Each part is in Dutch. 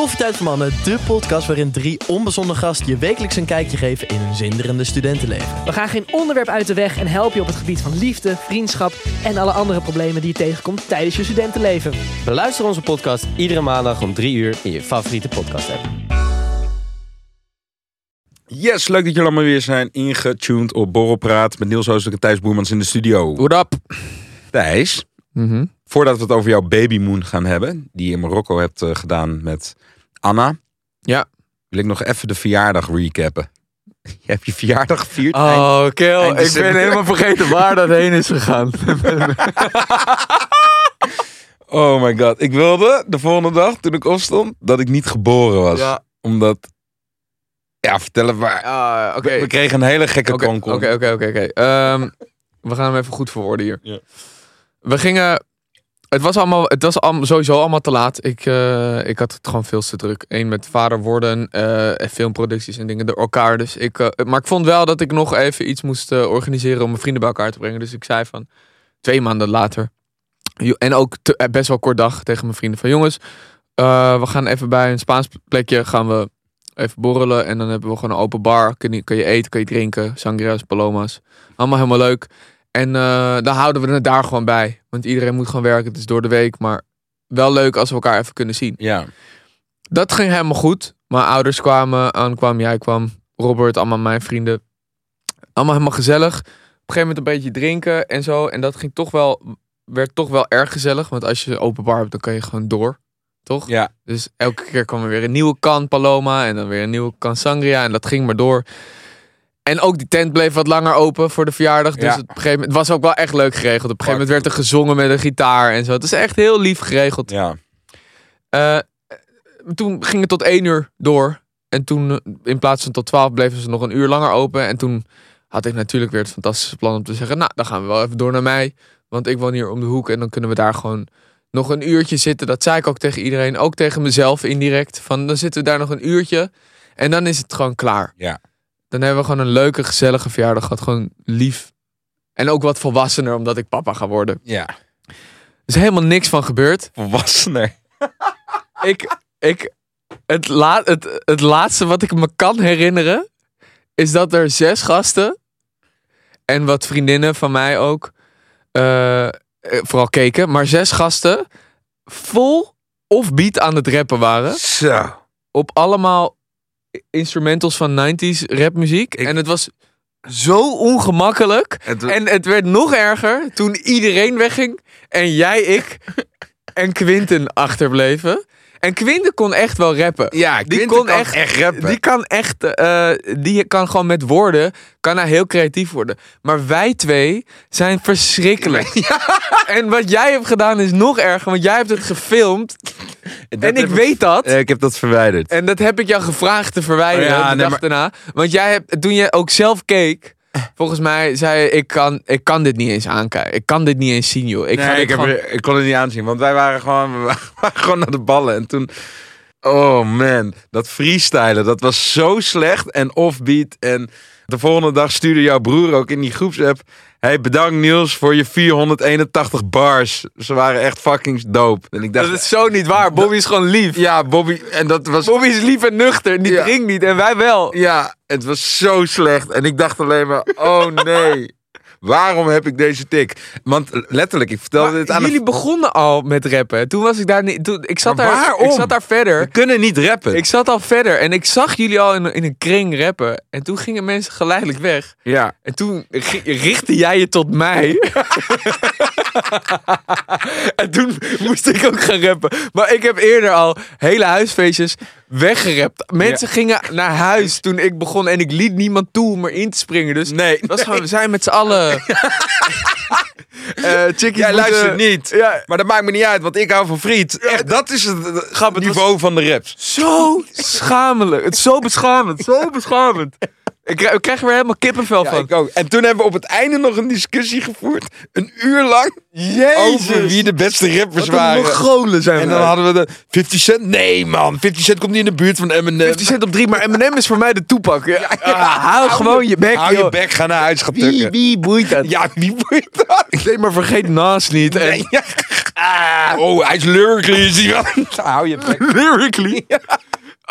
Koffietijd voor Mannen, de podcast waarin drie onbezonnen gasten je wekelijks een kijkje geven in hun zinderende studentenleven. We gaan geen onderwerp uit de weg en helpen je op het gebied van liefde, vriendschap en alle andere problemen die je tegenkomt tijdens je studentenleven. Beluister onze podcast iedere maandag om 3 uur in je favoriete podcast app. Yes, leuk dat jullie allemaal weer zijn ingetuned op Borrelpraat met Niels Hoostuk en Thijs Boermans in de studio. What up? Thijs, Mhm. voordat we het over jouw babymoon gaan hebben, die je in Marokko hebt eh, gedaan met Anna, Ja. wil ik nog even de verjaardag recappen. Je hebt je verjaardag gevierd. Oh, Kel, eind ik ben helemaal vergeten waar dat heen is gegaan. Oh my god. Ik wilde de volgende dag, toen ik opstond, dat ik niet geboren was. ja, Omdat, ja, vertel het maar. ah, oké. We, we kregen een hele gekke Oké, konkel. Oké, oké, oké. oké. Ehm, We gaan hem even goed verwoorden hier. Ja. We gingen... Het was, allemaal, het was sowieso allemaal te laat. Ik, eh, ik had het gewoon veel te druk. Eén met vader worden, eh, en filmproducties en dingen door elkaar. Dus ik, eh, maar ik vond wel dat ik nog even iets moest organiseren om mijn vrienden bij elkaar te brengen. Dus ik zei van twee maanden later. En ook best wel kort dag tegen mijn vrienden van jongens. we gaan even bij een Spaans plekje gaan we even borrelen. En dan hebben we gewoon een open bar. Kun je, kun je eten, kun je drinken. Sangria's, paloma's. Allemaal helemaal leuk. En eh dan houden we het daar gewoon bij. Want iedereen moet gewoon werken. Het is door de week. Maar wel leuk als we elkaar even kunnen zien. Ja. Dat ging helemaal goed. Mijn ouders kwamen, Anne kwam, jij kwam. Robert, allemaal mijn vrienden. Allemaal helemaal gezellig. Op een gegeven moment een beetje drinken en zo. En dat ging toch wel, werd toch wel erg gezellig. Want als je open bar hebt, dan kan je gewoon door. Toch? Ja. Dus elke keer kwam er weer een nieuwe kan Paloma. En dan weer een nieuwe kan Sangria. En dat ging maar door. En ook die tent bleef wat langer open voor de verjaardag. Dus Ja. op een gegeven moment, het was ook wel echt leuk geregeld. Op een gegeven moment werd er gezongen met een gitaar en zo. Het is echt heel lief geregeld. Ja. Eh, toen ging het tot één uur door. En toen, eh, in plaats van tot twaalf, bleven ze nog een uur langer open. En toen had ik natuurlijk weer het fantastische plan om te zeggen... Nou, dan gaan we wel even door naar mij. Want ik woon hier om de hoek. En dan kunnen we daar gewoon nog een uurtje zitten. Dat zei ik ook tegen iedereen. Ook tegen mezelf indirect. Van, dan zitten we daar nog een uurtje. En dan is het gewoon klaar. Ja. Dan hebben we gewoon een leuke, gezellige verjaardag gehad. Gewoon lief. En ook wat volwassener, omdat ik papa ga worden. Ja. Er is helemaal niks van gebeurd. Volwassener. ik, ik, het, het, het laatste wat ik me kan herinneren is dat er zes gasten en wat vriendinnen van mij ook eh, eh, vooral keken, maar zes gasten vol of beat aan het rappen waren Zo. op allemaal instrumentals van 90s rapmuziek Ik- en het was zo ongemakkelijk Het, en het werd nog erger toen iedereen wegging en jij, ik en Quinten achterbleven. En Quinten kon echt wel rappen. ja, die Quinten kon kan echt- echt rappen. Die kan echt, eh, die kan gewoon met woorden, kan hij heel creatief worden. Maar wij twee zijn verschrikkelijk. En wat jij hebt gedaan is nog erger, want jij hebt het gefilmd. Dat en ik weet dat. Ik heb dat verwijderd. En dat heb ik jou gevraagd te verwijderen Oh ja, de nee, dag maar- daarna. Want jij hebt, toen je ook zelf keek, volgens mij zei ik kan, ik kan dit niet eens aankijken. Ik kan dit niet eens zien, joh. Ik, nee, ik, heb, gewoon- ik kon het niet aanzien, want wij waren gewoon, we waren gewoon naar de ballen. En toen, oh man, dat freestylen, dat was zo slecht en offbeat. En de volgende dag stuurde jouw broer ook in die groepsapp. Hey, bedankt Niels voor je 481 bars. Ze waren echt fucking dope. En ik dacht, Dat is zo niet waar. Bobby is gewoon lief. ja, Bobby, en dat was, Bobby is lief en nuchter. Die Ja. drinkt niet en wij wel. ja, het was zo slecht. En ik dacht alleen maar, oh nee. Waarom heb ik deze tik? Want letterlijk, ik vertelde dit aan jullie een... begonnen al met rappen. Toen was ik daar niet. Toen, ik, zat Maar daar, waarom? ik zat daar verder. We kunnen niet rappen. Ik zat al verder en ik zag jullie al in, in een kring rappen. En toen gingen mensen geleidelijk weg. Ja. En toen ri- richtte jij je tot mij. en toen moest ik ook gaan rappen. Maar ik heb eerder al hele huisfeestjes weggerapt. Mensen gingen naar huis toen ik begon en ik liet niemand toe om erin te springen. Dus Nee. dat is gewoon, we zijn met z'n allen. Chickies Jij luistert niet. Ja, Maar dat maakt me niet uit, want ik hou van friet. Echt, dat is het, het Grap, het niveau van de raps. Zo schamelijk. Het is zo beschamend. Zo beschamend. Ik krijg, ik krijg er weer helemaal kippenvel Ja, van. ik ook. En toen hebben we op het einde nog een discussie gevoerd. Een uur lang. Over wie de beste rappers Wat waren. Mongolen zijn En wij. dan hadden we de 50 Cent. Nee man, 50 Cent komt niet in de buurt van Eminem. 50 cent op drie, maar M&M is voor mij de toepak. Ja, Ah, hou gewoon je bek, Hou je bek, ga naar huis, Wie, wie boeit dat? Ja, wie boeit dat? Nee, maar vergeet Nas niet. En, Nee, ja. Oh, hij is lyrically. Hou je bek. Lyrically.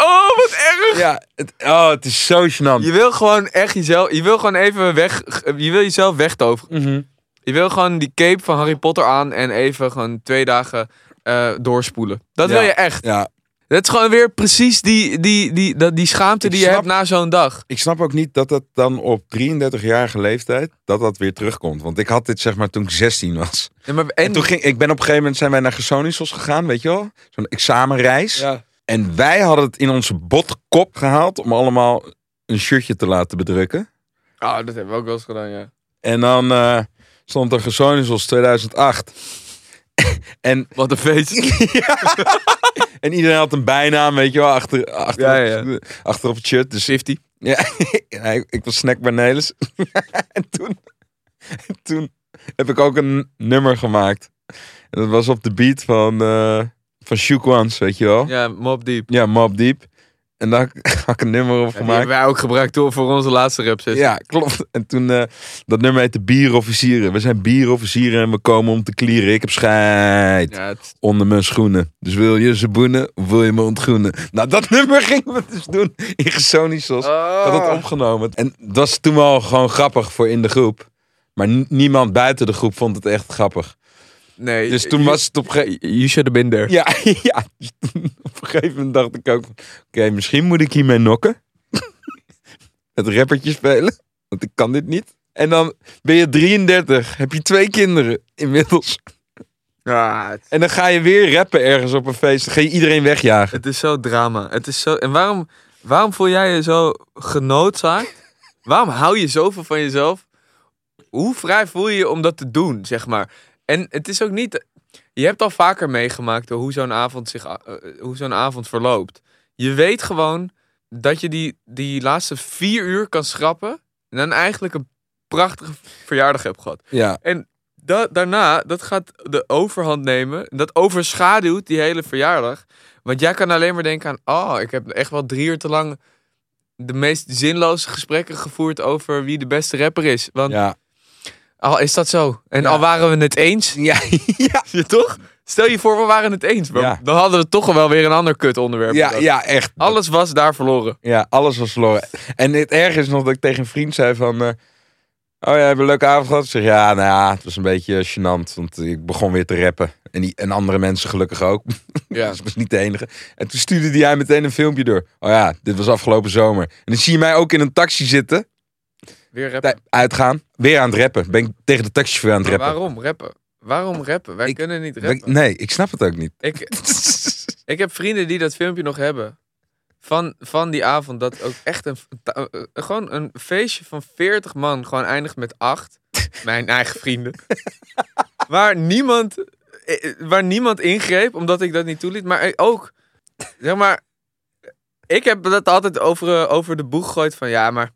Oh, wat erg. Ja, het, oh, het is zo gênant. Je wil gewoon echt jezelf... Je wil gewoon even weg... Je wil jezelf wegtoveren. Mhm. Je wil gewoon die cape van Harry Potter aan en even gewoon twee dagen eh, doorspoelen. Dat Ja. wil je echt. Ja, Dat is gewoon weer precies die, die, die, die, die schaamte Ik die je hebt na zo'n dag. ik snap ook niet dat dat dan op 33-jarige leeftijd, dat dat weer terugkomt. Want ik had dit zeg maar toen ik 16 was. Ja, maar, En, toen ging, ik ben op een gegeven moment zijn wij naar Gersonisos gegaan, weet je wel? Zo'n examenreis. Ja. En wij hadden het in onze botkop gehaald om allemaal een shirtje te laten bedrukken. Oh, dat hebben we ook wel eens gedaan, ja. En dan eh, stond er Gersonisos 2008. en, Wat een feest. en iedereen had een bijnaam, weet je wel, achter, achter, Ja, ja, achter op het shirt. Dus 50. Ja, ik, was Snackbar Nelis. en toen, toen heb ik ook een nummer gemaakt. En dat was op de beat van, eh van Shook Ones, weet je wel? Ja, Ja, Mob Deep. Mob Deep. En daar had ik een nummer op Ja, die gemaakt. hebben wij ook gebruikt hoor, voor onze laatste rap sessie. Ja, klopt. En toen, eh, dat nummer heette Bierofficieren. We zijn bierofficieren en we komen om te klieren. Ik heb scheid Ja, het- onder mijn schoenen. Dus wil je ze boenen of wil je me ontgroenen? Nou, dat nummer gingen we dus doen in Gesonisos. Ik had Oh. het opgenomen. En dat was toen wel gewoon grappig voor in de groep. Maar niemand buiten de groep vond het echt grappig. Nee. Dus toen was het op een gegeven You should have been there. ja, ja. Dus toen op een gegeven moment dacht ik ook... Oké, misschien moet ik hiermee nokken. Het rappertje spelen. Want ik kan dit niet. En dan ben je 33. Heb je twee kinderen inmiddels. Ja, het, En dan ga je weer rappen ergens op een feest. Dan ga je iedereen wegjagen. het is zo drama. Het is zo... En waarom, waarom voel jij je zo genoodzaakt? waarom hou je zoveel van jezelf? Hoe vrij voel je je om dat te doen, zeg maar? En het is ook niet... Je hebt al vaker meegemaakt hoe zo'n avond, zich, eh, hoe zo'n avond verloopt. Je weet gewoon dat je die, die laatste vier uur kan schrappen... en dan eigenlijk een prachtige verjaardag hebt gehad. Ja. Da- daarna, dat gaat de overhand nemen. Dat overschaduwt die hele verjaardag. Want jij kan alleen maar denken aan... Oh, ik heb echt wel drie uur te lang... de meest zinloze gesprekken gevoerd over wie de beste rapper is. Want Ja. Al is dat zo. En Ja. al waren we het eens. Ja. ja. Toch? Stel je voor, we waren het eens. Ja. Dan hadden we toch wel weer een ander kut onderwerp. Ja, bedacht. ja, echt. Alles was daar verloren. Ja, alles was verloren. En het erg is nog dat ik tegen een vriend zei van... eh, oh ja, heb je een leuke avond gehad? Ik zeg, ja, nou ja, het was een beetje gênant. Want ik begon weer te rappen. En, die, en andere mensen gelukkig ook. Ja. Ik was niet de enige. En toen stuurde hij meteen een filmpje door. Oh ja, dit was afgelopen zomer. En dan zie je mij ook in een taxi zitten. Weer rappen. Uitgaan. Weer aan het rappen. Ben ik tegen de taxichauffeur aan het rappen. waarom rappen? Waarom rappen? Wij Ik- kunnen niet Ben ik- rappen. nee, ik snap het ook niet. Ik, Ik heb vrienden die dat filmpje nog hebben. Van, van die avond dat ook echt een, ta- eh, gewoon een feestje van 40 man gewoon eindigt met 8. Mijn eigen vrienden. waar niemand, eh, waar niemand ingreep omdat ik dat niet toeliet. Maar eh, ook, zeg maar, ik heb dat altijd over, eh, over de boeg gegooid van ja, maar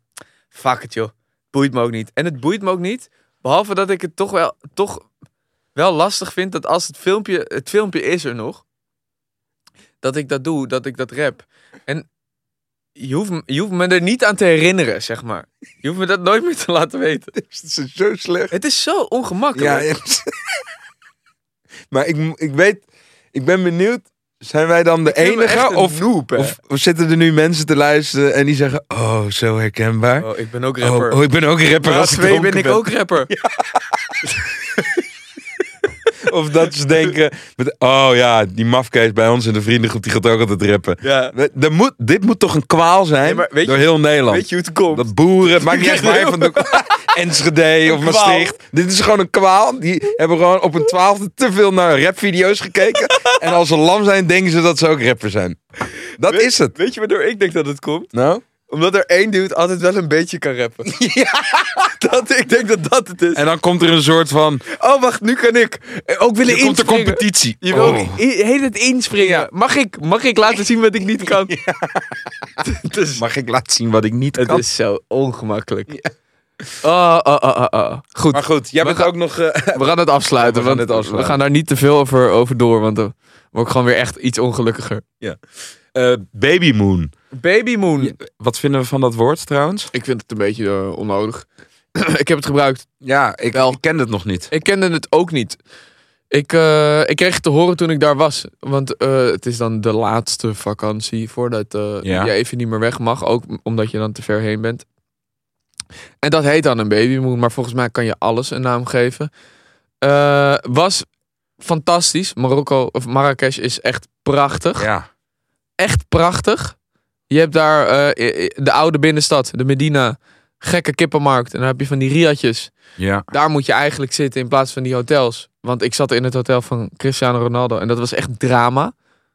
fuck het joh. Boeit me ook niet. En het boeit me ook niet. Behalve dat ik het toch wel, toch wel lastig vind dat als het filmpje, het filmpje is er nog dat ik dat doe, dat ik dat rap. En je hoeft, je hoeft me er niet aan te herinneren, zeg maar. Je hoeft me dat nooit meer te laten weten. Het is zo slecht. Het is zo ongemakkelijk. Ja, ja. maar ik, ik weet, ik ben benieuwd. Zijn wij dan de echt enige? Of, noob, of, of zitten er nu mensen te luisteren en die zeggen: Oh, zo herkenbaar. Oh, ik ben ook rapper. Oh, oh, ik ben ook rapper. Maar als twee ben ik ben. ook rapper. Of dat ze denken: Oh ja, die mafkees bij ons in de vriendengroep die gaat ook altijd rappen. Ja. Er moet, dit moet toch een kwaal zijn Nee, maar weet je- door heel Nederland. Weet je hoe het komt? Dat boeren, maakt niet uit waar je van de Enschede of. Maastricht. Dit is gewoon een kwaal. Die hebben gewoon op een twaalfde te veel naar rapvideo's gekeken. en als ze lam zijn, denken ze dat ze ook rapper zijn. Dat Weet- is het. Weet je waardoor ik denk dat het komt? Nou? Omdat er één dude altijd wel een beetje kan rappen. Ja. Dat, ik denk dat dat het is. En dan komt er een soort van... Oh, wacht, nu kan ik eh, ook willen Er komt de inspringen. competitie. Je wil Oh. heet het inspringen. Mag, ik, mag ik laten zien wat ik niet kan? Het is, Mag ik laten zien wat ik niet het kan? is zo ongemakkelijk. Oh, oh, oh, oh, oh. Goed, Maar goed, jij We bent gaan- ook nog... eh, we gaan het afsluiten. We gaan want het afsluiten. We gaan daar niet te veel over, over door, want dan word ik gewoon weer echt iets ongelukkiger. eh, Baby Moon. Baby Moon. Ja. Wat vinden we van dat woord trouwens? Ik vind het een beetje eh, onnodig. ik heb het gebruikt. Ja, ik, Wel. ik ken het nog niet. Ik kende het ook niet. Ik, eh, ik kreeg het te horen toen ik daar was. Want eh, het is dan de laatste vakantie voordat eh, Ja. je even niet meer weg mag. Ook omdat je dan te ver heen bent. En dat heet dan een babymoon. Maar volgens mij kan je alles een naam geven. Eh, was fantastisch. Marokko of Marrakesh is echt prachtig. Ja. Echt prachtig. Je hebt daar eh, de oude binnenstad, de Medina. Gekke kippenmarkt. En dan heb je van die riadjes. Ja. Daar moet je eigenlijk zitten in plaats van die hotels. Want ik zat in het hotel van Cristiano Ronaldo. En dat was echt drama.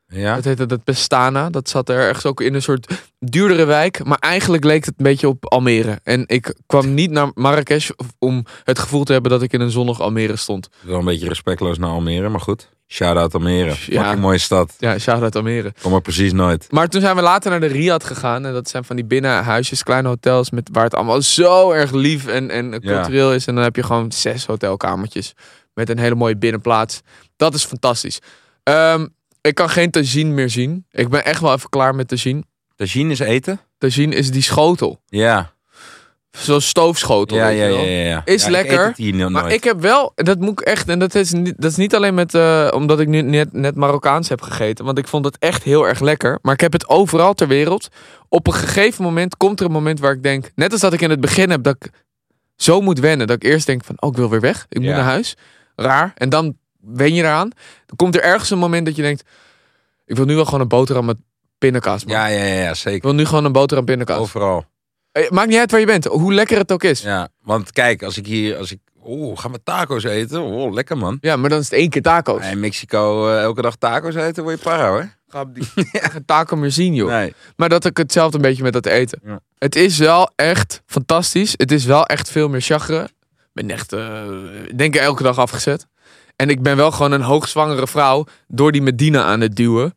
Ja. Dat heette het Pestana. Dat zat er ergens ook in een soort duurdere wijk. Maar eigenlijk leek het een beetje op Almere. En ik kwam niet naar Marrakesh om het gevoel te hebben dat ik in een zonnig Almere stond. Wel een beetje respectloos naar Almere, maar goed. Shout-out Almere. Ja. Fucking mooie stad. Ja, shout-out Almere. Kom er precies nooit. Maar toen zijn we later naar de Riyadh gegaan. En dat zijn van die binnenhuisjes, kleine hotels. Met, waar het allemaal zo erg lief en, en cultureel is. En dan heb je gewoon zes hotelkamertjes. Met een hele mooie binnenplaats. Dat is fantastisch. Ehm, ik kan geen tagine meer zien. Ik ben echt wel even klaar met tagine. Tagine is eten? Tagine is die schotel. Ja. Zo'n stoofschotel. Ja, ja, ja, wel. ja. Is lekker, Maar ik heb wel, dat moet ik echt, en dat is niet, dat is niet alleen met, eh, omdat ik nu net, net Marokkaans heb gegeten, want ik vond het echt heel erg lekker. Maar ik heb het overal ter wereld. Op een gegeven moment komt er een moment waar ik denk, net als dat ik in het begin heb, dat ik zo moet wennen. Dat ik eerst denk van, oh, ik wil weer weg. Ik moet naar huis. Raar. En dan wen je eraan. Dan komt er ergens een moment dat je denkt, ik wil nu wel gewoon een boterham met pindakaas. man. Ja, ja, ja, ja, Ik zeker. wil nu gewoon een boterham pindakaas. Overal. Eh, Maakt niet uit waar je bent, hoe lekker het ook is. Ja, Ja, want kijk, als ik hier, als ik, oh, gaan we taco's eten? Oh, lekker man. maar dan is het één keer taco's. In Mexico eh, elke dag taco's eten, word je para hoor. Ga die geen taco meer zien, joh. Nee. Maar dat ik hetzelfde een beetje met dat eten. Ja. Het is wel echt fantastisch. Het is wel echt veel meer chagre. Ik ben echt, eh, denk ik elke dag afgezet. En ik ben wel gewoon een hoogzwangere vrouw door die Medina aan het duwen.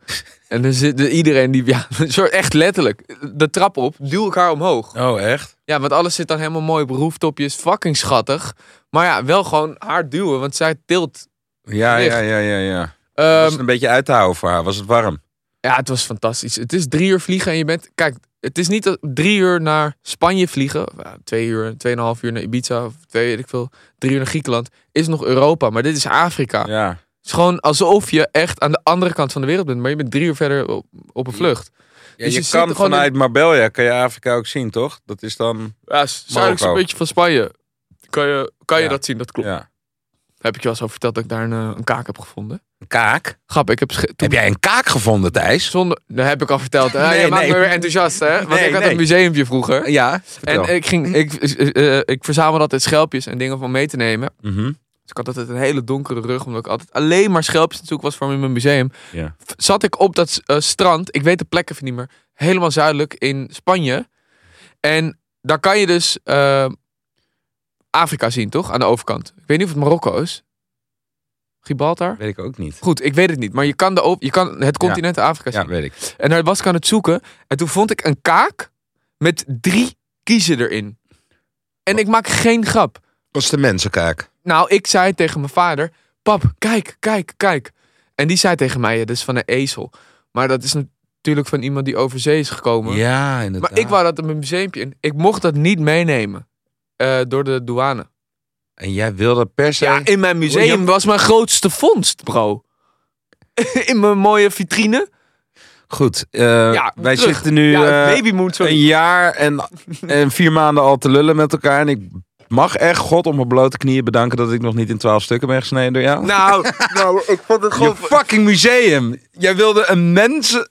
en dan zit er iedereen die, ja, soort echt letterlijk, de trap op, duw elkaar omhoog. Oh, echt? Ja, want alles zit dan helemaal mooi op rooftopjes, fucking schattig. Maar ja, wel gewoon hard duwen, want zij tilt. Ja, Licht. ja, ja, ja, ja. Ehm, Was het een beetje uit te houden voor haar? Was het warm? Ja, het was fantastisch. Het is drie uur vliegen en je bent... Kijk, het is niet dat drie uur naar Spanje vliegen. twee uur, tweeënhalf uur naar Ibiza. Of twee, weet ik veel. Drie uur naar Griekenland. Is nog Europa, maar dit is Afrika. Ja. Het is gewoon alsof je echt aan de andere kant van de wereld bent. Maar je bent drie uur verder op, op een vlucht. Ja, Dus je, kan vanuit Marbella, kan je Afrika ook zien, toch? Dat is dan... Ja, zuidelijkste Marokko. beetje van Spanje. Kan je, kan je Ja. dat zien, dat klopt. Ja. Heb ik je wel eens over verteld dat ik daar een, eh, een kaak heb gevonden? Een kaak? Grap, ik heb... Toen, Heb jij een kaak gevonden, Thijs? Zonder, dat heb ik al verteld. Nee, je maakt me weer enthousiast, hè? Want Nee, ik had een museumpje vroeger. Ja, En ik, ging, ik, eh, eh, ik verzamelde altijd schelpjes en dingen om mee te nemen. Mhm. Dus ik had altijd een hele donkere rug, omdat ik altijd alleen maar schelpjes aan zoeken was voor in mijn museum. Ja. Zat ik op dat strand, ik weet de plek even niet meer, helemaal zuidelijk in Spanje. En daar kan je dus Afrika zien, toch? Aan de overkant. Ik weet niet of het Marokko is. Gibraltar? Weet ik ook niet. Goed, ik weet het niet. Maar je kan, de, je kan het continent Afrika zien. Ja, weet ik. En daar was ik aan het zoeken. En toen vond ik een kaak met drie kiezen erin. En ik maak geen grap. Was de mensenkaak? Nou, ik zei tegen mijn vader: Pap, kijk, kijk, kijk. En die zei tegen mij: ja, Dat is van een ezel. Maar dat is natuurlijk van iemand die over zee is gekomen. Ja, inderdaad. maar ik wou dat in mijn museumpje in. Ik mocht dat niet meenemen eh, door de douane. En jij wilde per se... Ja, in mijn museum Ja. was mijn grootste vondst, bro. in mijn mooie vitrine. Goed, eh, Ja, wij terug. zitten nu ja, eh, een jaar en, en vier maanden al te lullen met elkaar. En ik mag echt God op mijn blote knieën bedanken dat ik nog niet in twaalf stukken ben gesneden door jou. Nou, nou, ik vond het Je gewoon. fucking museum. Jij wilde een, mensen,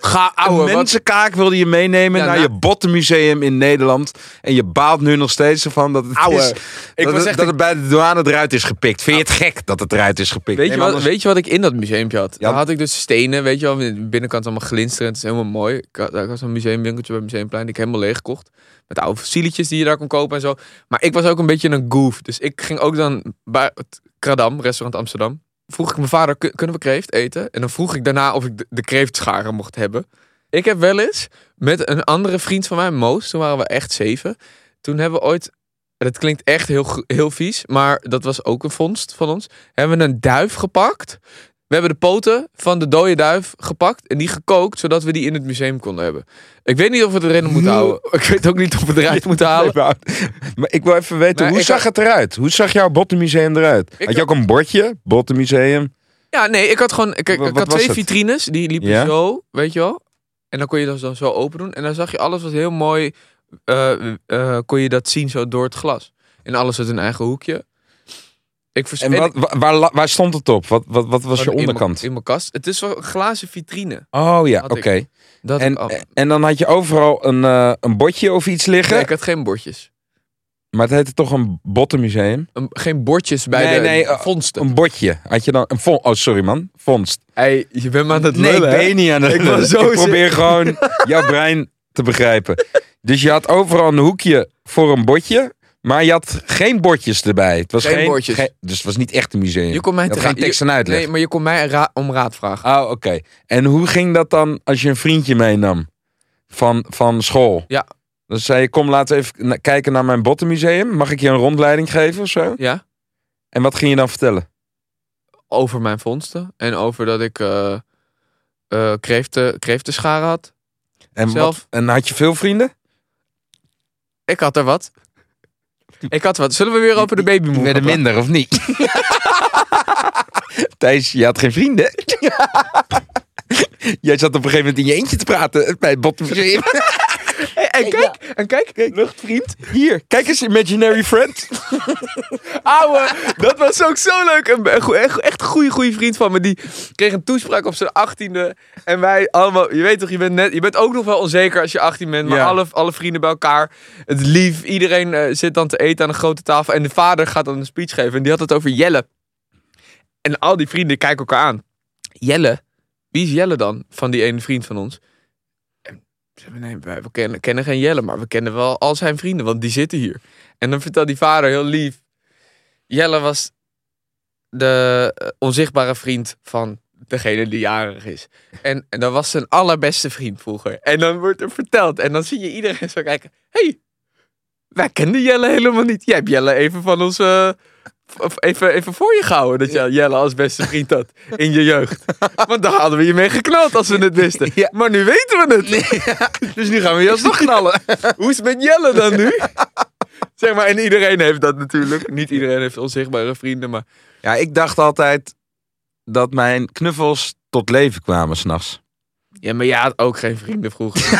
Ga, een wat, mensenkaak wilde je meenemen Ja, naar nou- je bottenmuseum in Nederland. En je baalt nu nog steeds ervan dat het, Ouwe, is, ik dat, was het, echt dat het bij de douane eruit is gepikt. Vind je het gek dat het eruit is gepikt? Weet je, wat, anders- weet je wat ik in dat museumpje had? Ja. Daar had ik dus stenen, weet je wel, de binnenkant allemaal glinsterend. Het is helemaal mooi. Ik had, ik had zo'n museumwinkeltje bij Museumplein, die ik helemaal leeg gekocht. Met oude fossieletjes die je daar kon kopen en zo. Maar ik was ook een beetje een goof. Dus ik ging ook dan bij het Kradam, restaurant Amsterdam. Vroeg ik mijn vader, "Kun- kunnen we kreeft eten? En dan vroeg ik daarna of ik de, kreeftscharen mocht hebben. Ik heb wel eens met een andere vriend van mij, Moos, toen waren we echt zeven. Toen hebben we ooit, het klinkt echt heel, heel vies, maar dat was ook een vondst van ons. Hebben we een duif gepakt We hebben de poten van de dode duif gepakt en die gekookt, zodat we die in het museum konden hebben. Ik weet niet of we het erin moeten houden. Ik weet ook niet of we het eruit moeten halen. Maar, ik wil even weten, Maar hoe ik zag het eruit? Hoe zag jouw bottenmuseum eruit? Ik had je ook een bordje, bottenmuseum? Ja, nee, ik had gewoon. Ik, ik Wat- had was twee het? vitrines, die liepen Ja? zo, weet je wel. En dan kon je dat dan zo open doen. En dan zag je alles wat heel mooi. eh, eh, kon je dat zien zo door het glas. En alles uit een eigen hoekje. Ik En wat, wa- waar, waar stond het op? Wat, wat, wat was je onderkant? In mijn kast. Het is wel een glazen vitrine. Oh ja, oké. Dat En, en dan had je overal een, eh, een bordje of iets liggen. Nee, ik had geen bordjes. Maar het heette toch een bottenmuseum? Een- geen bordjes bij Nee, de nee, uh, vondsten. Een bordje. Had je dan een vond? Oh, sorry man. Vondst. Hey, je bent me aan het Nee, ik lullen, ben niet aan het Ik lullen. zo Ik probeer gewoon jouw brein te begrijpen. Dus je had overal een hoekje voor een bordje. Maar je had geen bordjes erbij. Het was Geen geen, bordjes. geen- dus het was niet echt een museum. Je kon mij je geen tekst en uitleg. Nee, maar je kon mij ra- om raad vragen. Oh, oké. En hoe ging dat dan als je een vriendje meenam van, van school? Ja. Dan zei je, kom laten we even kijken naar mijn bottenmuseum. Mag ik je een rondleiding geven of zo? Ja? En wat ging je dan vertellen? over mijn vondsten. En over dat ik eh eh kreeften, kreeftenscharen had. En, Zelf. wat, en had je veel vrienden? Ik had er wat. Ik had wat. Zullen we weer over de baby Die werden minder of niet? Thijs, je had geen vrienden. Jij zat op een gegeven moment in je eentje te praten bij het bottenmuseum. En kijk, en kijk, luchtvriend. Hier, kijk eens, Imaginary Friend. Ouwe, dat was ook zo leuk. Een, echt, een goede, goede vriend van me. Die kreeg een toespraak op zijn achttiende. En wij allemaal, je weet toch, je bent, net, je bent ook nog wel onzeker als je 18 bent. Maar Ja. alle, alle vrienden bij elkaar. Het lief. Iedereen eh, zit dan te eten aan een grote tafel. En de vader gaat dan een speech geven. En die had het over Jelle. En al die vrienden kijken elkaar aan. Jelle? Wie is Jelle dan? Van die ene vriend van ons. En ze zeggen, nee, we kennen, geen Jelle, maar we kennen wel al zijn vrienden, want die zitten hier. En dan vertelt die vader heel lief. Jelle was de eh, onzichtbare vriend van degene die jarig is. En, en dat was zijn allerbeste vriend vroeger. En dan wordt er verteld. En dan zie je iedereen zo kijken. hey, wij kenden Jelle helemaal niet. Jij hebt Jelle even van of even, even voor je gehouden dat je Jelle als beste vriend had in je jeugd. Want daar hadden we je mee geknald als we het wisten. Ja. Maar nu weten we het. Dus nu gaan we je alsnog knallen. Hoe is het met Jelle dan nu? zeg maar, en iedereen heeft dat natuurlijk. Niet iedereen heeft onzichtbare vrienden, maar... Ja, ik dacht altijd dat mijn knuffels tot leven kwamen s'nachts. Ja, maar jij had ook geen vrienden vroeger.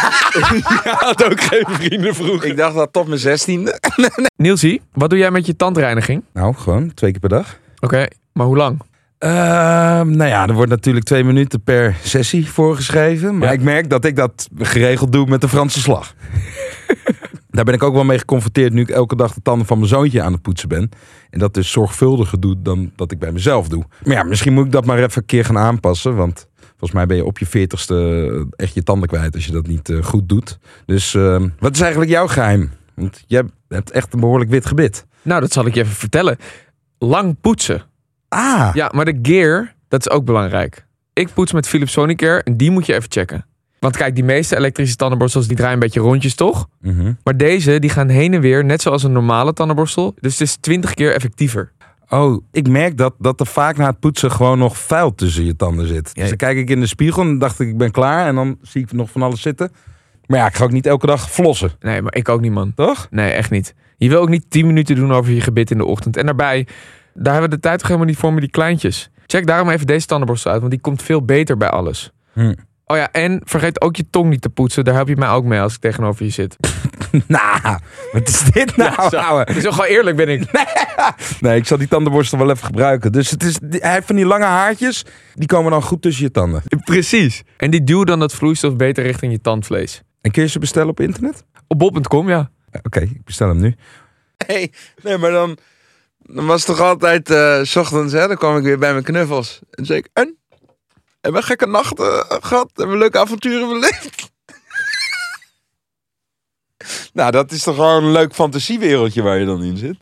jij had ook geen vrienden vroeger. Ik dacht dat tot mijn zestiende. Nielsie, wat doe jij met je tandreiniging? Nou, gewoon twee keer per dag. Oké, maar hoe lang? Ehm, nou ja, er wordt natuurlijk twee minuten per sessie voorgeschreven. Maar Ja. ik merk dat ik dat geregeld doe met de Franse slag. Daar ben ik ook wel mee geconfronteerd nu ik elke dag de tanden van mijn zoontje aan het poetsen ben. En dat dus zorgvuldiger doe dan dat ik bij mezelf doe. Maar ja, misschien moet ik dat maar even een keer gaan aanpassen. Want volgens mij ben je op je veertigste echt je tanden kwijt als je dat niet eh, goed doet. Dus ehm, wat is eigenlijk jouw geheim? Want jij hebt echt een behoorlijk wit gebit. Nou, dat zal ik je even vertellen. Lang poetsen. Ah, Ja, maar de gear, dat is ook belangrijk. Ik poets met Philips Sonicare en die moet je even checken. Want kijk, die meeste elektrische tandenborstels die draaien een beetje rondjes, toch? Mhm. Maar deze, die gaan heen en weer, net zoals een normale tandenborstel. Dus het is 20 keer effectiever. Oh, ik merk dat, dat er vaak na het poetsen gewoon nog vuil tussen je tanden zit. Dus dan kijk ik in de spiegel en dacht ik, ik ben klaar. En dan zie ik nog van alles zitten. Maar ja, ik ga ook niet elke dag flossen, Nee, maar ik ook niet, man. toch? Nee, echt niet. Je wil ook niet 10 minuten doen over je gebit in de ochtend. En daarbij, daar hebben we de tijd toch helemaal niet voor met die kleintjes. Check daarom even deze tandenborstel uit, want die komt veel beter bij alles. Hm. Oh ja, en vergeet ook je tong niet te poetsen. Daar help je mij ook mee als ik tegenover je zit. Nou, wat is dit nou, zo. ouwe? Gewoon eerlijk ben ik. Nee, ik zal die tandenborstel wel even gebruiken. Dus het is, hij heeft van die lange haartjes, die komen dan goed tussen je tanden. Precies. En die duwt dan dat vloeistof beter richting je tandvlees. En kun je ze bestellen op internet? Op bol.com, ja. Ja, Oké, ik bestel hem nu. Nee, nee, maar dan, dan was het toch altijd eh, s ochtends, hè, dan kwam ik weer bij mijn knuffels. En zei ik, en? Hebben we gekke nachten eh, gehad? Hebben we leuke avonturen beleefd? Nou, dat is toch gewoon een leuk fantasiewereldje waar je dan in zit.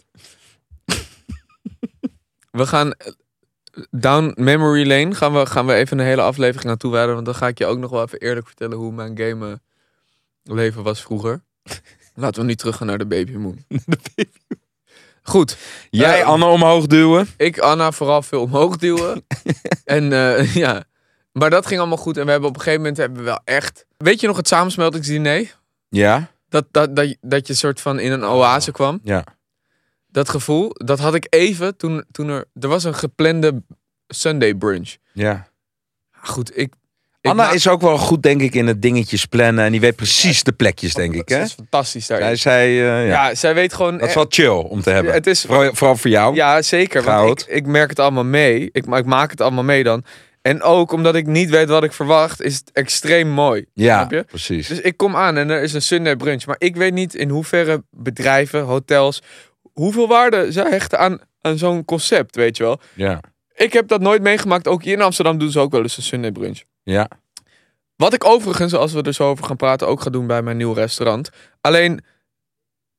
We gaan eh, down memory lane. Gaan we, gaan we even een hele aflevering naartoe wijden. Want dan ga ik je ook nog wel even eerlijk vertellen hoe mijn game leven was vroeger. Laten we nu teruggaan naar de Baby Moon. Goed, Jij Eh, Anne omhoog duwen. ik Anna vooral veel omhoog duwen. en eh, ja, maar dat ging allemaal goed. En we hebben op een gegeven moment hebben we wel echt... Weet je nog het samensmeltingsdiner? Ja, Dat, dat, dat, dat je soort van in een oase kwam. ja. Dat gevoel, dat had ik even toen, toen er... Er was een geplande Sunday brunch. ja. Goed, ik... ik Anna maak- is ook wel goed, denk ik, in het dingetjes plannen. En die weet precies de plekjes, denk ik. Hè? is fantastisch daarin. Zij zei, eh, ja. ja. zij weet gewoon... dat is wel chill om te hebben. Het is, Vooral, vooral voor jou. Ja, zeker. Want ik, ik merk het allemaal mee. Ik, ik maak het allemaal mee dan. En ook omdat ik niet weet wat ik verwacht, is het extreem mooi. Ja, Snap je? precies. Dus ik kom aan en er is een Sunday brunch. Maar ik weet niet in hoeverre bedrijven, hotels, hoeveel waarde zij hechten aan, aan zo'n concept, weet je wel. Ja, Ik heb dat nooit meegemaakt. Ook hier in Amsterdam doen ze ook wel eens een Sunday brunch. ja. Wat ik overigens, als we er zo over gaan praten, ook ga doen bij mijn nieuw restaurant. Alleen,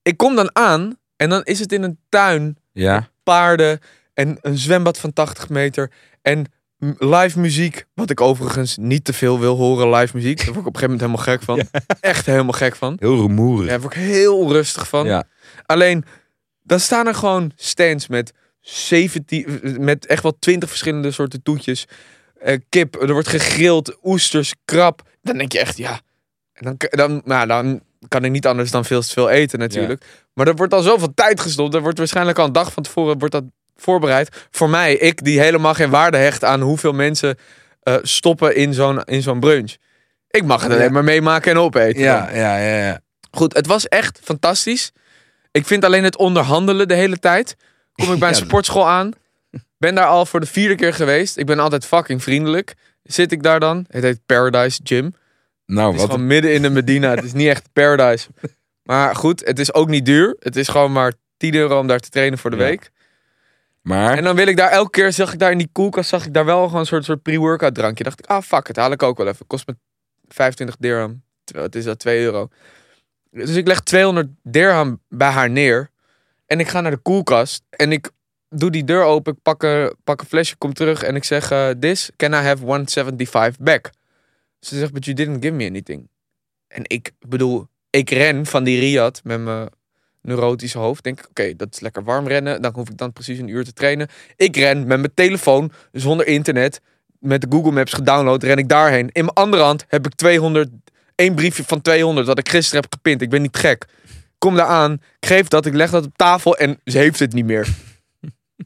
ik kom dan aan en dan is het in een tuin ja. paarden en een zwembad van 80 meter en live muziek. Wat ik overigens niet te veel wil horen, live muziek. Daar word ik op een gegeven moment helemaal gek van. Echt helemaal gek van. Heel rumoerig. Daar word ik heel rustig van. Ja. Alleen, dan staan er gewoon stands met 17, met echt wel 20 verschillende soorten toetjes. Eh, kip, er wordt gegrild, oesters, krab. Dan denk je echt, ja. En dan, dan, nou, dan kan ik niet anders dan veel te veel eten natuurlijk. Maar er wordt al zoveel tijd gestopt. Er wordt waarschijnlijk al een dag van tevoren wordt dat voorbereid. Voor mij, ik die helemaal geen waarde hecht aan hoeveel mensen eh, stoppen in zo'n, in zo'n brunch. Ik mag het alleen Ja. maar meemaken en opeten. Ja, ja, ja, ja. Goed, het was echt fantastisch. Ik vind alleen het onderhandelen de hele tijd. Kom ik bij een Ja. sportschool aan. Ben daar al voor de vierde keer geweest. Ik ben altijd fucking vriendelijk. Zit ik daar dan? Het heet Paradise Gym. Nou, Het is wat gewoon midden in de Medina. Het is niet echt Paradise. Maar goed, het is ook niet duur. Het is gewoon maar 10 euro om daar te trainen voor de week. Maar, En dan wil ik daar elke keer, zag ik daar in die koelkast, zag ik daar wel gewoon een soort, soort pre-workout drankje. Dacht ik, ah fuck, het haal ik ook wel even. Kost me 25 dirham. Terwijl het is dat 2 euro. Dus ik leg 200 dirham bij haar neer. En ik ga naar de koelkast. En ik doe die deur open. Ik pak een, pak een flesje, kom terug. En ik zeg, eh, this, can I have 175 back? Ze zegt, but you didn't give me anything. En ik bedoel, ik ren van die Riyadh met mijn neurotische hoofd. Denk ik, oké, dat is lekker warm rennen. Dan hoef ik dan precies een uur te trainen. Ik ren met mijn telefoon, zonder internet, met de Google Maps gedownload, ren ik daarheen. In mijn andere hand heb ik 200, één briefje van 200 dat ik gisteren heb gepint. Ik ben niet gek. Kom daar aan, ik geef dat, ik leg dat op tafel en ze heeft het niet meer.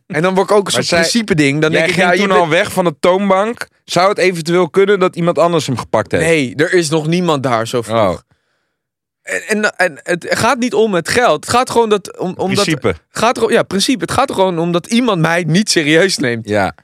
En dan word ik ook een soort zij- principe ding. Dan jij denk ik, ging ja, je toen bent- al weg van de toonbank. Zou het eventueel kunnen dat iemand anders hem gepakt heeft? Nee, er is nog niemand daar zo vroeg. Oh, En, en, en het gaat niet om het geld. Het gaat gewoon dat... Om, principe. gaat er, ja, principe. Het gaat er gewoon om dat iemand mij niet serieus neemt. Ja.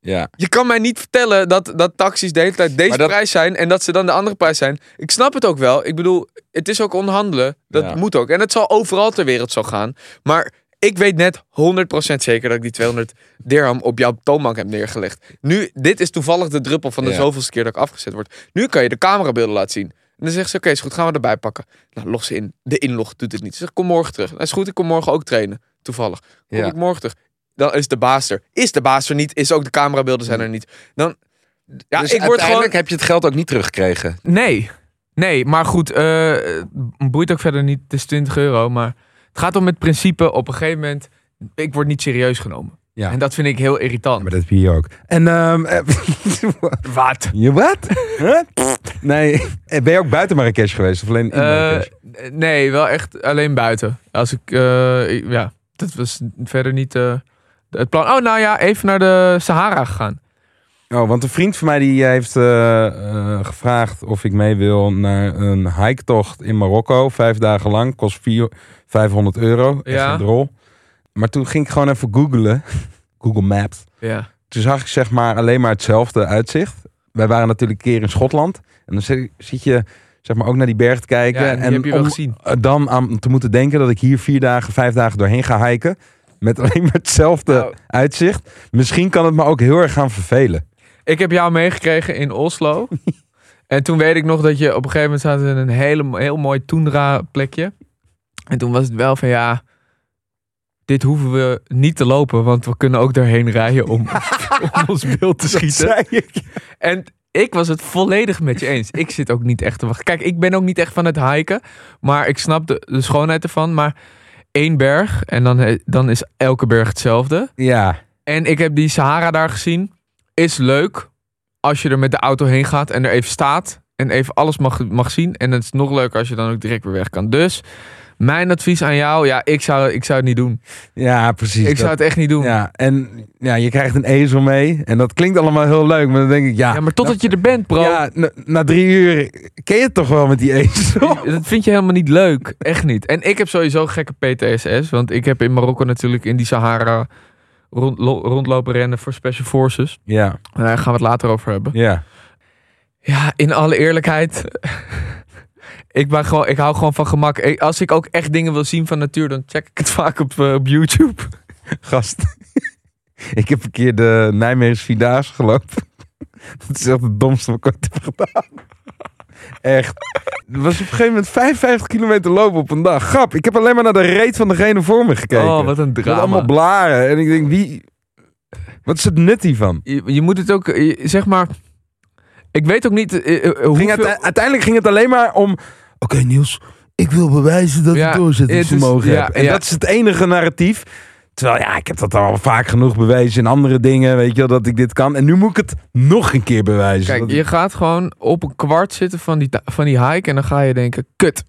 Ja. Je kan mij niet vertellen dat, dat taxis de hele tijd deze dat- prijs zijn en dat ze dan de andere prijs zijn. Ik snap het ook wel. Ik bedoel, het is ook onderhandelen. Dat Ja. moet ook. En het zal overal ter wereld zo gaan. Maar ik weet net 100% zeker dat ik die 200 dirham op jouw toonbank heb neergelegd. Nu, dit is toevallig de druppel van de Ja. zoveelste keer dat ik afgezet word. Nu kan je de camerabeelden laten zien. En dan zegt ze, oké, is goed, gaan we erbij pakken. Nou, ze in. De inlog doet het niet. Ze zegt, kom morgen terug. Nou, is goed, ik kom morgen ook trainen. Toevallig. Kom Ja. ik morgen terug. Dan is de baas er. Is de baas er niet, is ook de camerabeelden zijn er niet. Dan, ja, dus ik word gewoon... heb je het geld ook niet teruggekregen. Nee. Nee, maar goed, het boeit ook verder niet. Het is 20 euro, maar het gaat om het principe op een gegeven moment... Ik word niet serieus genomen. Ja. En dat vind ik heel irritant. Maar dat heb je hier ook. En, ehm eh, Wat? je wat? Huh? Nee. Eh, Ben je ook buiten Marrakesh geweest? Of alleen in Eh, Marrakesh? nee, wel echt alleen buiten. Als ik, eh, ik- ja, dat was verder niet het plan. Oh, nou ja, even naar de Sahara gegaan. Oh, want een vriend van mij die heeft gevraagd of ik mee wil naar een hiketocht in Marokko. Vijf dagen lang. Kost vier, 500 euro. Echt Ja. een drol. Maar toen ging ik gewoon even googlen. Google Maps. Ja. Toen zag ik zeg maar alleen maar hetzelfde uitzicht. Wij waren natuurlijk een keer in Schotland. En dan zit, je zeg maar ook naar die berg te kijken. Ja, en heb je wel om gezien. eh, dan aan te moeten denken dat ik hier vier dagen, vijf dagen doorheen ga hiken. Met alleen maar hetzelfde Nou. uitzicht. Misschien kan het me ook heel erg gaan vervelen. Ik heb jou meegekregen in Oslo. en toen weet ik nog dat je op een gegeven moment zat in een hele, heel mooi Toendra plekje. En toen was het wel van ja, dit hoeven we niet te lopen, want we kunnen ook daarheen rijden om, om ons beeld te schieten. zei ik. En ik was het volledig met je eens. Ik zit ook niet echt te wachten. Kijk, ik ben ook niet echt van het hiken, maar ik snap de, de schoonheid ervan. Maar één berg en dan, dan is elke berg hetzelfde. Ja, En ik heb die Sahara daar gezien. Is leuk als je er met de auto heen gaat en er even staat. En even alles mag, mag zien. En het is nog leuker als je dan ook direct weer weg kan. Dus mijn advies aan jou. Ja, ik zou, ik zou het niet doen. ja precies. Ik Dat- zou het echt niet doen. Ja, Ja, en ja, je krijgt een ezel mee. En dat klinkt allemaal heel leuk. Maar dan denk ik, ja... maar totdat je er bent, bro. Ja, na, na drie uur ken je het toch wel met die ezel? Dat vind je helemaal niet leuk. Echt niet. En ik heb sowieso gekke PTSS. Want ik heb in Marokko natuurlijk in die Sahara rond, lo- rondlopen rennen voor Special Forces. Ja, En daar gaan we het later over hebben. ja. Ja, in alle eerlijkheid. Ik, ben gewoon, ik hou gewoon van gemak. Ik- Als ik ook echt dingen wil zien van natuur, dan check ik het vaak op, eh, op YouTube. Gast. ik heb een keer de Nijmeegse Vierdaagse gelopen. dat is echt het domste wat ik ooit heb gedaan. Echt. Het was op een gegeven moment 55 kilometer lopen op een dag. Grap, ik heb alleen maar naar de reet van degene voor me gekeken. Oh, wat een Met drama. allemaal blaren. En ik denk, wie... Wat is het nut hiervan? Je, je moet het ook, eh, zeg maar... Ik weet ook niet eh, Ging het, uiteindelijk ging het alleen maar om... Oké Niels, ik wil bewijzen dat Ja, ik doorzettingsvermogen ja, heb. En ja. dat is het enige narratief. Terwijl ja, ik heb dat al vaak genoeg bewezen in andere dingen. Weet je wel, dat ik dit kan. En nu moet ik het nog een keer bewijzen. Kijk, je gaat gewoon op een kwart zitten van die, van die hike en dan ga je denken, kut.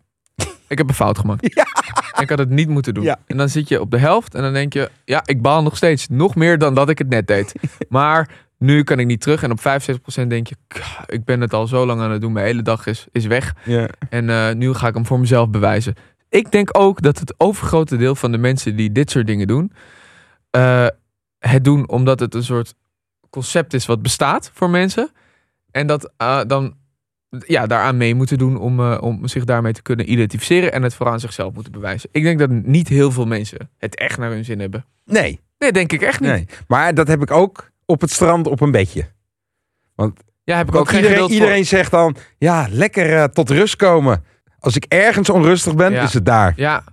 Ik heb een fout gemaakt. En ik had het niet moeten doen. Ja. En dan zit je op de helft en dan denk je, ja, ik baal nog steeds. Nog meer dan dat ik het net deed. Maar nu kan ik niet terug. En op 75% denk je, "K, ik ben het al zo lang aan het doen. Mijn hele dag is, is weg. En eh, nu ga ik hem voor mezelf bewijzen. Ik denk ook dat het overgrote deel van de mensen die dit soort dingen doen, eh, het doen omdat het een soort concept is wat bestaat voor mensen. En dat eh, dan ja, daaraan mee moeten doen om, om zich daarmee te kunnen identificeren en het vooral aan zichzelf moeten bewijzen. Ik denk dat niet heel veel mensen het echt naar hun zin hebben. Nee, Nee, denk ik echt niet. nee. Maar dat heb ik ook op het strand op een bedje. Ja, heb ik ook, iedereen, zegt dan, ja, lekker eh, tot rust komen. Als ik ergens onrustig ben, Ja. is het daar. Ja,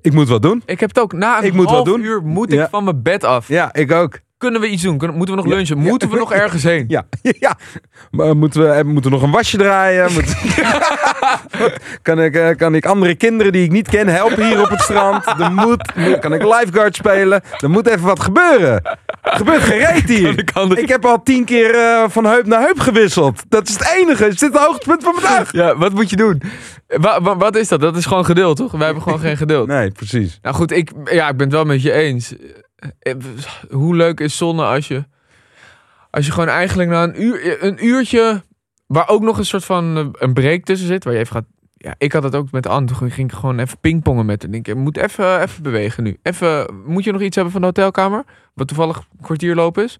Ik moet wat doen. ik heb het ook. Na een Ik moet wat half doen. uur moet ik Ja. van mijn bed af. Ja, ik ook. Kunnen we iets doen? Kunnen, moeten we nog lunchen? Moeten we nog ergens heen? Ja, ja. Maar moeten we eh, moeten we nog een wasje draaien? Moet- kan, ik, eh, kan ik andere kinderen die ik niet ken helpen hier op het strand? Er moet, kan ik lifeguard spelen? Er moet even wat gebeuren. Er gebeurt gereed hier. ik andere- Ik heb al tien keer eh, van heup naar heup gewisseld. Dat is het enige. Is dit het hoogtepunt van mijn dag? Ja, wat moet je doen? Wa- wa- wat is dat? Dat is gewoon geduld, toch? Wij hebben gewoon geen geduld. Nee, precies. Nou goed, ik, ja, ik ben het wel met je eens. Eh, Hoe leuk is zonne als je, als je gewoon eigenlijk na een, uur, een uurtje, waar ook nog een soort van eh, een break tussen zit, waar je even gaat. Ja, ik had het ook met Anne. Toen ging ik gewoon even pingpongen met haar. Denk ik, moet even, even bewegen nu. Even, moet je nog iets hebben van de hotelkamer? Wat toevallig een kwartier lopen is?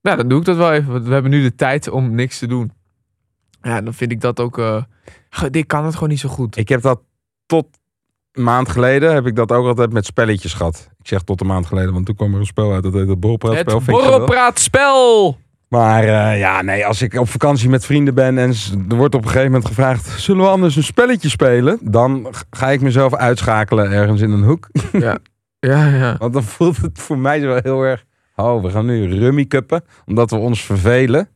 Ja, dan doe ik dat wel even. Want we hebben nu de tijd om niks te doen. Ja, dan vind ik dat ook. eh ik kan het gewoon niet zo goed. Ik heb dat tot een maand geleden, heb ik dat ook altijd met spelletjes gehad. Ik zeg tot een maand geleden, want toen kwam er een spel uit. Dat heet het borrelpraatspel. Het borrelpraatspel! Maar eh, ja, nee, als ik op vakantie met vrienden ben en er wordt op een gegeven moment gevraagd: zullen we anders een spelletje spelen? Dan ga ik mezelf uitschakelen ergens in een hoek. Ja, ja. Want dan voelt het voor mij wel heel erg. Oh, we gaan nu rummy cuppen, omdat we ons vervelen.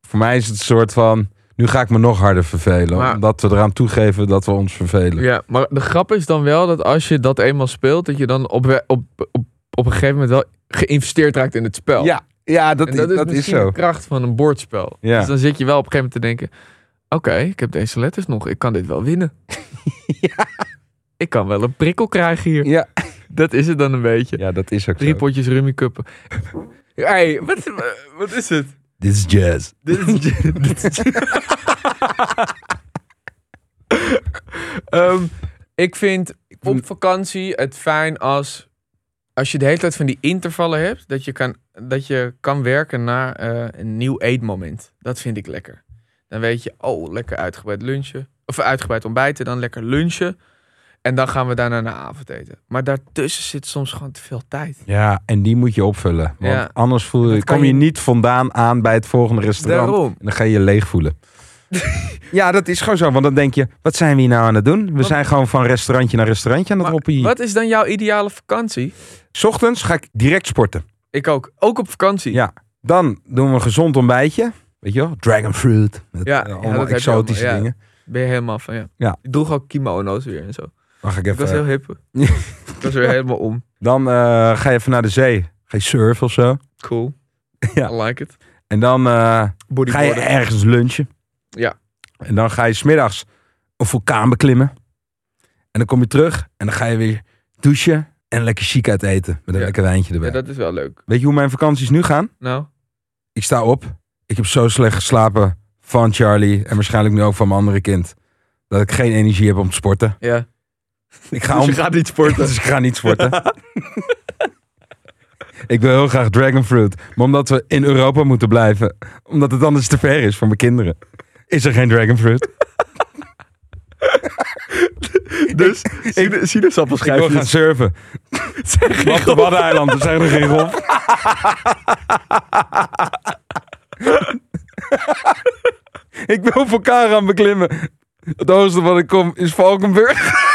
Voor mij is het een soort van. Nu ga ik me nog harder vervelen. Maar- omdat we eraan toegeven dat we ons vervelen. Ja, maar de grap is dan wel dat als je dat eenmaal speelt, dat je dan op, op, op, op een gegeven moment wel geïnvesteerd raakt in het spel. ja, ja, dat, en dat is, dat is zo. de kracht van een bordspel. Ja. Dus dan zit je wel op een gegeven moment te denken, oké, ik heb deze letters nog, ik kan dit wel winnen. Ik kan wel een prikkel krijgen hier. Ja. Dat is het dan een beetje. ja, dat is ook Drie zo. potjes rummy cuppen. hey, wat, wat is het? Dit is jazz. Dit is. dit is- Ehm, ik vind op vakantie het fijn als. Als je de hele tijd van die intervallen hebt, dat je kan, dat je kan werken naar eh, een nieuw eetmoment. Dat vind ik lekker. Dan weet je, oh, lekker uitgebreid lunchen. Of uitgebreid ontbijten, dan lekker lunchen. En dan gaan we daarna naar avondeten. Maar daartussen zit soms gewoon te veel tijd. Ja, en die moet je opvullen. Want Ja. anders voel je, kom je je- niet vandaan aan bij het volgende restaurant. Daarom. En dan ga je je leeg voelen. ja, dat is gewoon zo. Want dan denk je, wat zijn we hier nou aan het doen? We Wat- zijn gewoon van restaurantje naar restaurantje aan het hoppen hier. Wat is dan jouw ideale vakantie? 's Ochtends ga ik direct sporten. Ik ook. Ook op vakantie. Ja. Dan doen we een gezond ontbijtje. Weet je wel? Dragon fruit. Met, Ja, eh, ja, exotische allemaal, dingen. Ben je helemaal van, ja. Ja. Ik droeg ook kimono's weer en zo. Ga ik Ik was heel even... hip. ik was weer helemaal om. Dan eh, ga je even naar de zee. Ga je surfen of zo. Cool. Ja. I like it. En dan eh, ga je ergens lunchen. Ja. En dan ga je smiddags een vulkaan beklimmen. En dan kom je terug en dan ga je weer douchen en lekker chic uit eten. Met een Ja. lekker wijntje erbij. Ja, dat is wel leuk. Weet je hoe mijn vakanties nu gaan? Nou, Ik sta op. Ik heb zo slecht geslapen van Charlie en waarschijnlijk nu ook van mijn andere kind. Dat ik geen energie heb om te sporten. ja. Ik ga Dus om... je gaat niet sporten. Dus ik ga niet sporten. ik wil heel graag dragonfruit. Maar omdat we in Europa moeten blijven, omdat het anders te ver is voor mijn kinderen, is er geen dragonfruit. Dus sinaasappels Ik wil gaan surfen. Op de Waddeneilanden zijn er geen golf. ik wil gaan beklimmen. Het hoogste wat ik kom is Valkenburg.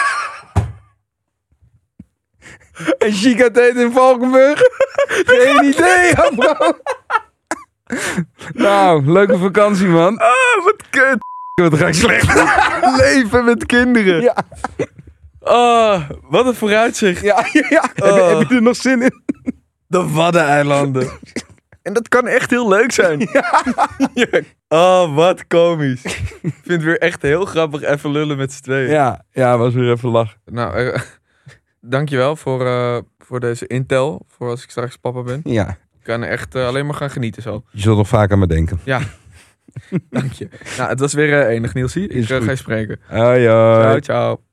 En chic uit eten in Valkenburg. Geen idee, ja, bro. nou, leuke vakantie, man. Ah, wat kut. Wat ga ik slecht. Leven met kinderen. Ja. Oh, wat een vooruitzicht. Ja, ja, ja. Heb, je, heb je er nog zin in? De Waddeneilanden. En dat kan echt heel leuk zijn. Ja. Oh, wat komisch. Ik vind het weer echt heel grappig even lullen met z'n tweeën. Ja, ja, was weer even lachen. Nou, eh, dankjewel voor, eh, voor deze intel. Voor als ik straks papa ben. Ja, Ik kan echt eh, alleen maar gaan genieten zo. je zult nog vaak aan me denken. Dank je. Nou, het was weer eh, enig, Nielsie. Ik ga je spreken. Hoi, hoi. Ciao, ciao.